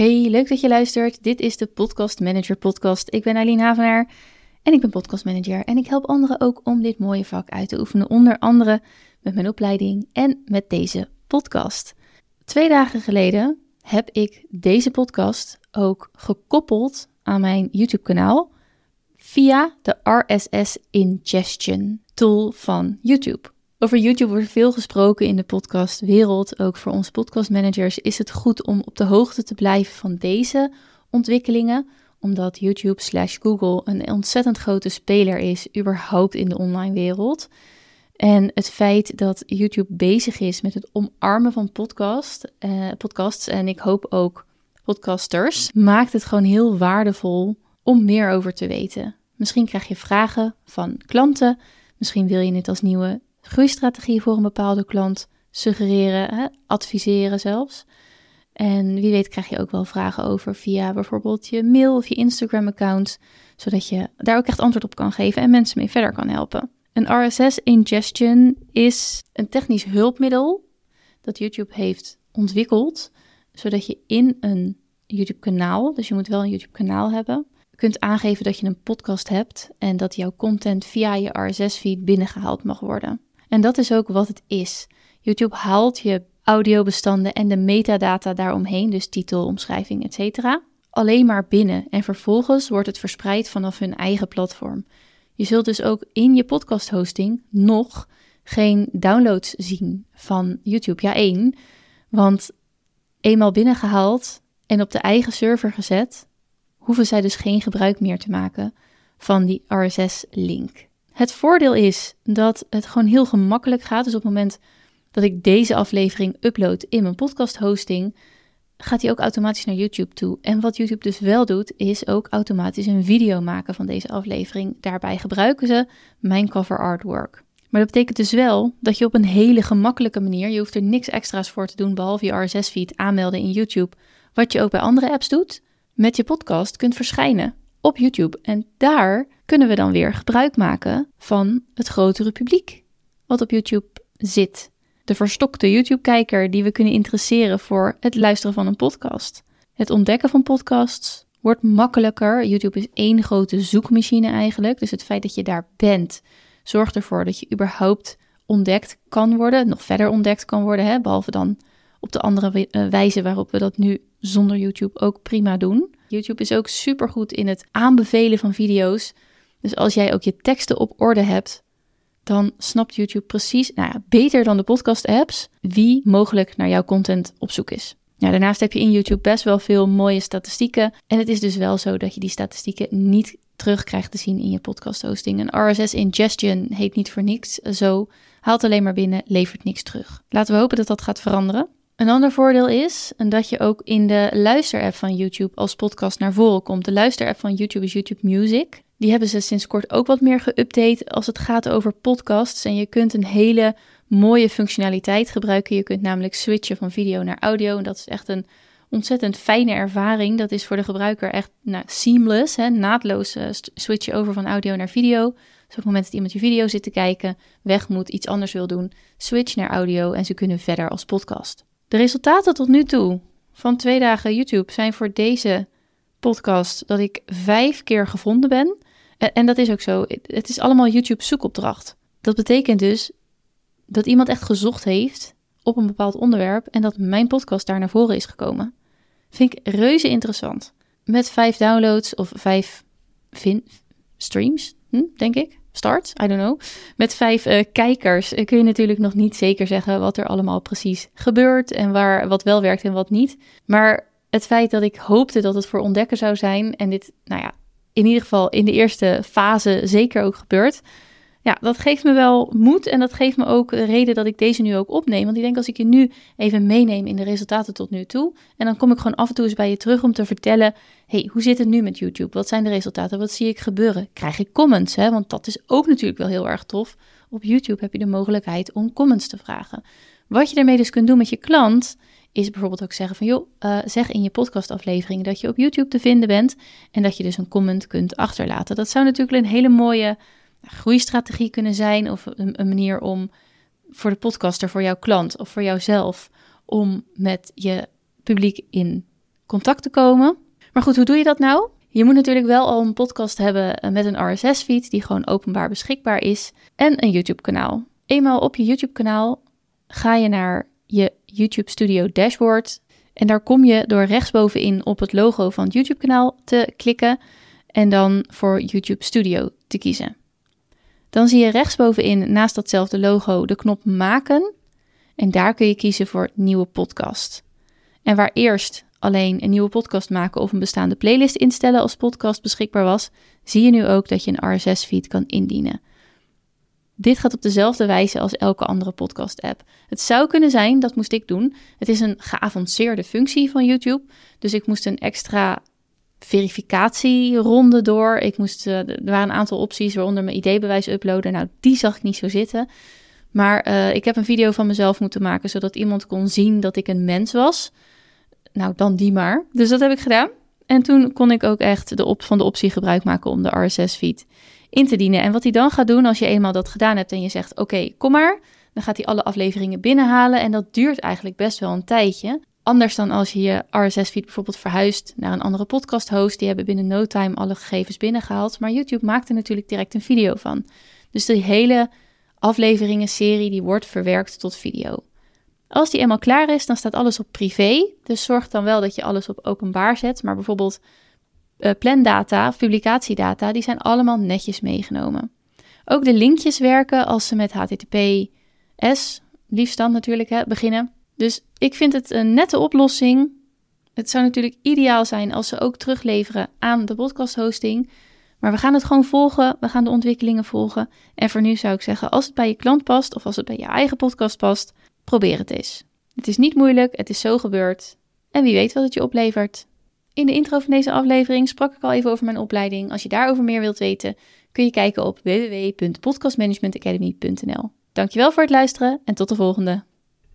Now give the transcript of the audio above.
Hey, leuk dat je luistert. Dit is de Podcast Manager Podcast. Ik ben Eileen Havenaar en ik ben Podcast Manager. En ik help anderen ook om dit mooie vak uit te oefenen, onder andere met mijn opleiding en met deze podcast. Twee dagen geleden heb ik deze podcast ook gekoppeld aan mijn YouTube-kanaal via de RSS Ingestion tool van YouTube. Over YouTube wordt veel gesproken in de podcastwereld. Ook voor onze podcastmanagers is het goed om op de hoogte te blijven van deze ontwikkelingen, omdat YouTube slash Google een ontzettend grote speler is, überhaupt in de online wereld. En het feit dat YouTube bezig is met het omarmen van podcast, eh, podcasts, en ik hoop ook podcasters, maakt het gewoon heel waardevol om meer over te weten. Misschien krijg je vragen van klanten, misschien wil je het als nieuwe groeistrategie voor een bepaalde klant suggereren, hè, adviseren zelfs. En wie weet krijg je ook wel vragen over via bijvoorbeeld je mail of je Instagram-account, zodat je daar ook echt antwoord op kan geven en mensen mee verder kan helpen. Een RSS ingestion is een technisch hulpmiddel dat YouTube heeft ontwikkeld, zodat je in een YouTube-kanaal, dus je moet wel een YouTube-kanaal hebben, kunt aangeven dat je een podcast hebt en dat jouw content via je RSS-feed binnengehaald mag worden. En dat is ook wat het is. YouTube haalt je audiobestanden en de metadata daaromheen, dus titel, omschrijving, etc. alleen maar binnen en vervolgens wordt het verspreid vanaf hun eigen platform. Je zult dus ook in je podcast hosting nog geen downloads zien van YouTube. Ja, één, want eenmaal binnengehaald en op de eigen server gezet, hoeven zij dus geen gebruik meer te maken van die RSS-link. Het voordeel is dat het gewoon heel gemakkelijk gaat. Dus op het moment dat ik deze aflevering upload in mijn podcast hosting, gaat hij ook automatisch naar YouTube toe. En wat YouTube dus wel doet, is ook automatisch een video maken van deze aflevering. Daarbij gebruiken ze mijn cover artwork. Maar dat betekent dus wel dat je op een hele gemakkelijke manier, je hoeft er niks extra's voor te doen behalve je RSS-feed aanmelden in YouTube, wat je ook bij andere apps doet, met je podcast kunt verschijnen op YouTube. En daar kunnen we dan weer gebruik maken van het grotere publiek wat op YouTube zit. De verstokte YouTube-kijker die we kunnen interesseren voor het luisteren van een podcast. Het ontdekken van podcasts wordt makkelijker. YouTube is één grote zoekmachine eigenlijk. Dus het feit dat je daar bent, zorgt ervoor dat je überhaupt ontdekt kan worden, nog verder ontdekt kan worden, hè? behalve dan op de andere eh, wijze waarop we dat nu zonder YouTube ook prima doen. YouTube is ook super goed in het aanbevelen van video's. Dus als jij ook je teksten op orde hebt, dan snapt YouTube precies, nou ja, beter dan de podcast-apps, wie mogelijk naar jouw content op zoek is. Ja, daarnaast heb je in YouTube best wel veel mooie statistieken. En het is dus wel zo dat je die statistieken niet terug krijgt te zien in je podcast hosting. Een RSS ingestion heet niet voor niks. Zo haalt alleen maar binnen, levert niks terug. Laten we hopen dat dat gaat veranderen. Een ander voordeel is dat je ook in de luisterapp van YouTube als podcast naar voren komt. De luisterapp van YouTube is YouTube Music. Die hebben ze sinds kort ook wat meer geüpdate als het gaat over podcasts. En je kunt een hele mooie functionaliteit gebruiken. Je kunt namelijk switchen van video naar audio. En dat is echt een ontzettend fijne ervaring. Dat is voor de gebruiker echt nou, seamless, hè, naadloos uh, switchen over van audio naar video. Dus op het moment dat iemand je video zit te kijken, weg moet, iets anders wil doen, switch naar audio en ze kunnen verder als podcast. De resultaten tot nu toe van twee dagen YouTube zijn voor deze podcast dat ik vijf keer gevonden ben. En, dat is ook zo. Het is allemaal YouTube zoekopdracht. Dat betekent dus dat iemand echt gezocht heeft op een bepaald onderwerp en dat mijn podcast daar naar voren is gekomen. Vind ik reuze interessant. Met vijf downloads of vijf streams, hm, denk ik start, I don't know. Met vijf uh, kijkers kun je natuurlijk nog niet zeker zeggen wat er allemaal precies gebeurt en waar wat wel werkt en wat niet. Maar het feit dat ik hoopte dat het voor ontdekken zou zijn en dit, nou ja, in ieder geval in de eerste fase zeker ook gebeurt, ja, dat geeft me wel moed en dat geeft me ook de reden dat ik deze nu ook opneem. Want ik denk als ik je nu even meeneem in de resultaten tot nu toe. En dan kom ik gewoon af en toe eens bij je terug om te vertellen. hey, hoe zit het nu met YouTube? Wat zijn de resultaten? Wat zie ik gebeuren? Krijg ik comments? Hè? Want dat is ook natuurlijk wel heel erg tof. Op YouTube heb je de mogelijkheid om comments te vragen. Wat je daarmee dus kunt doen met je klant, is bijvoorbeeld ook zeggen van joh, uh, zeg in je podcastaflevering dat je op YouTube te vinden bent en dat je dus een comment kunt achterlaten. Dat zou natuurlijk een hele mooie groeistrategie kunnen zijn of een, een manier om voor de podcaster, voor jouw klant of voor jouzelf, om met je publiek in contact te komen. Maar goed, hoe doe je dat nou? Je moet natuurlijk wel al een podcast hebben eh, met een RSS-feed die gewoon openbaar beschikbaar is en een YouTube-kanaal. Eenmaal op je YouTube-kanaal ga je naar je YouTube Studio dashboard en daar kom je door rechtsbovenin op het logo van het YouTube-kanaal te klikken en dan voor YouTube Studio te kiezen. Dan zie je rechtsbovenin naast datzelfde logo de knop maken en daar kun je kiezen voor nieuwe podcast. En waar eerst alleen een nieuwe podcast maken of een bestaande playlist instellen als podcast beschikbaar was, zie je nu ook dat je een RSS-feed kan indienen. Dit gaat op dezelfde wijze als elke andere podcast-app. Het zou kunnen zijn, dat moest ik doen. Het is een geavanceerde functie van YouTube. Dus ik moest een extra verificatieronde door. Ik moest, uh, er waren een aantal opties, waaronder mijn ID-bewijs uploaden. Nou, die zag ik niet zo zitten. Maar uh, ik heb een video van mezelf moeten maken, zodat iemand kon zien dat ik een mens was. Nou, dan die maar. Dus dat heb ik gedaan. En toen kon ik ook echt de op van de optie gebruik maken om de RSS-feed in te dienen. En wat hij dan gaat doen als je eenmaal dat gedaan hebt en je zegt: Oké, kom maar. Dan gaat hij alle afleveringen binnenhalen. En dat duurt eigenlijk best wel een tijdje. Anders dan als je je RSS-feed bijvoorbeeld verhuist naar een andere podcast-host. Die hebben binnen no time alle gegevens binnengehaald. Maar YouTube maakt er natuurlijk direct een video van. Dus die hele afleveringen-serie die wordt verwerkt tot video. Als die eenmaal klaar is, dan staat alles op privé. Dus zorg dan wel dat je alles op openbaar zet. Maar bijvoorbeeld uh, plandata of publicatiedata, die zijn allemaal netjes meegenomen. Ook de linkjes werken als ze met HTTPS, liefst dan natuurlijk, hè, beginnen. Dus ik vind het een nette oplossing. Het zou natuurlijk ideaal zijn als ze ook terugleveren aan de podcast hosting. Maar we gaan het gewoon volgen. We gaan de ontwikkelingen volgen. En voor nu zou ik zeggen, als het bij je klant past of als het bij je eigen podcast past, probeer het eens. Het is niet moeilijk, het is zo gebeurd. En wie weet wat het je oplevert. In de intro van deze aflevering sprak ik al even over mijn opleiding. Als je daarover meer wilt weten, kun je kijken op www.podcastmanagementacademy.nl. Dankjewel voor het luisteren en tot de volgende.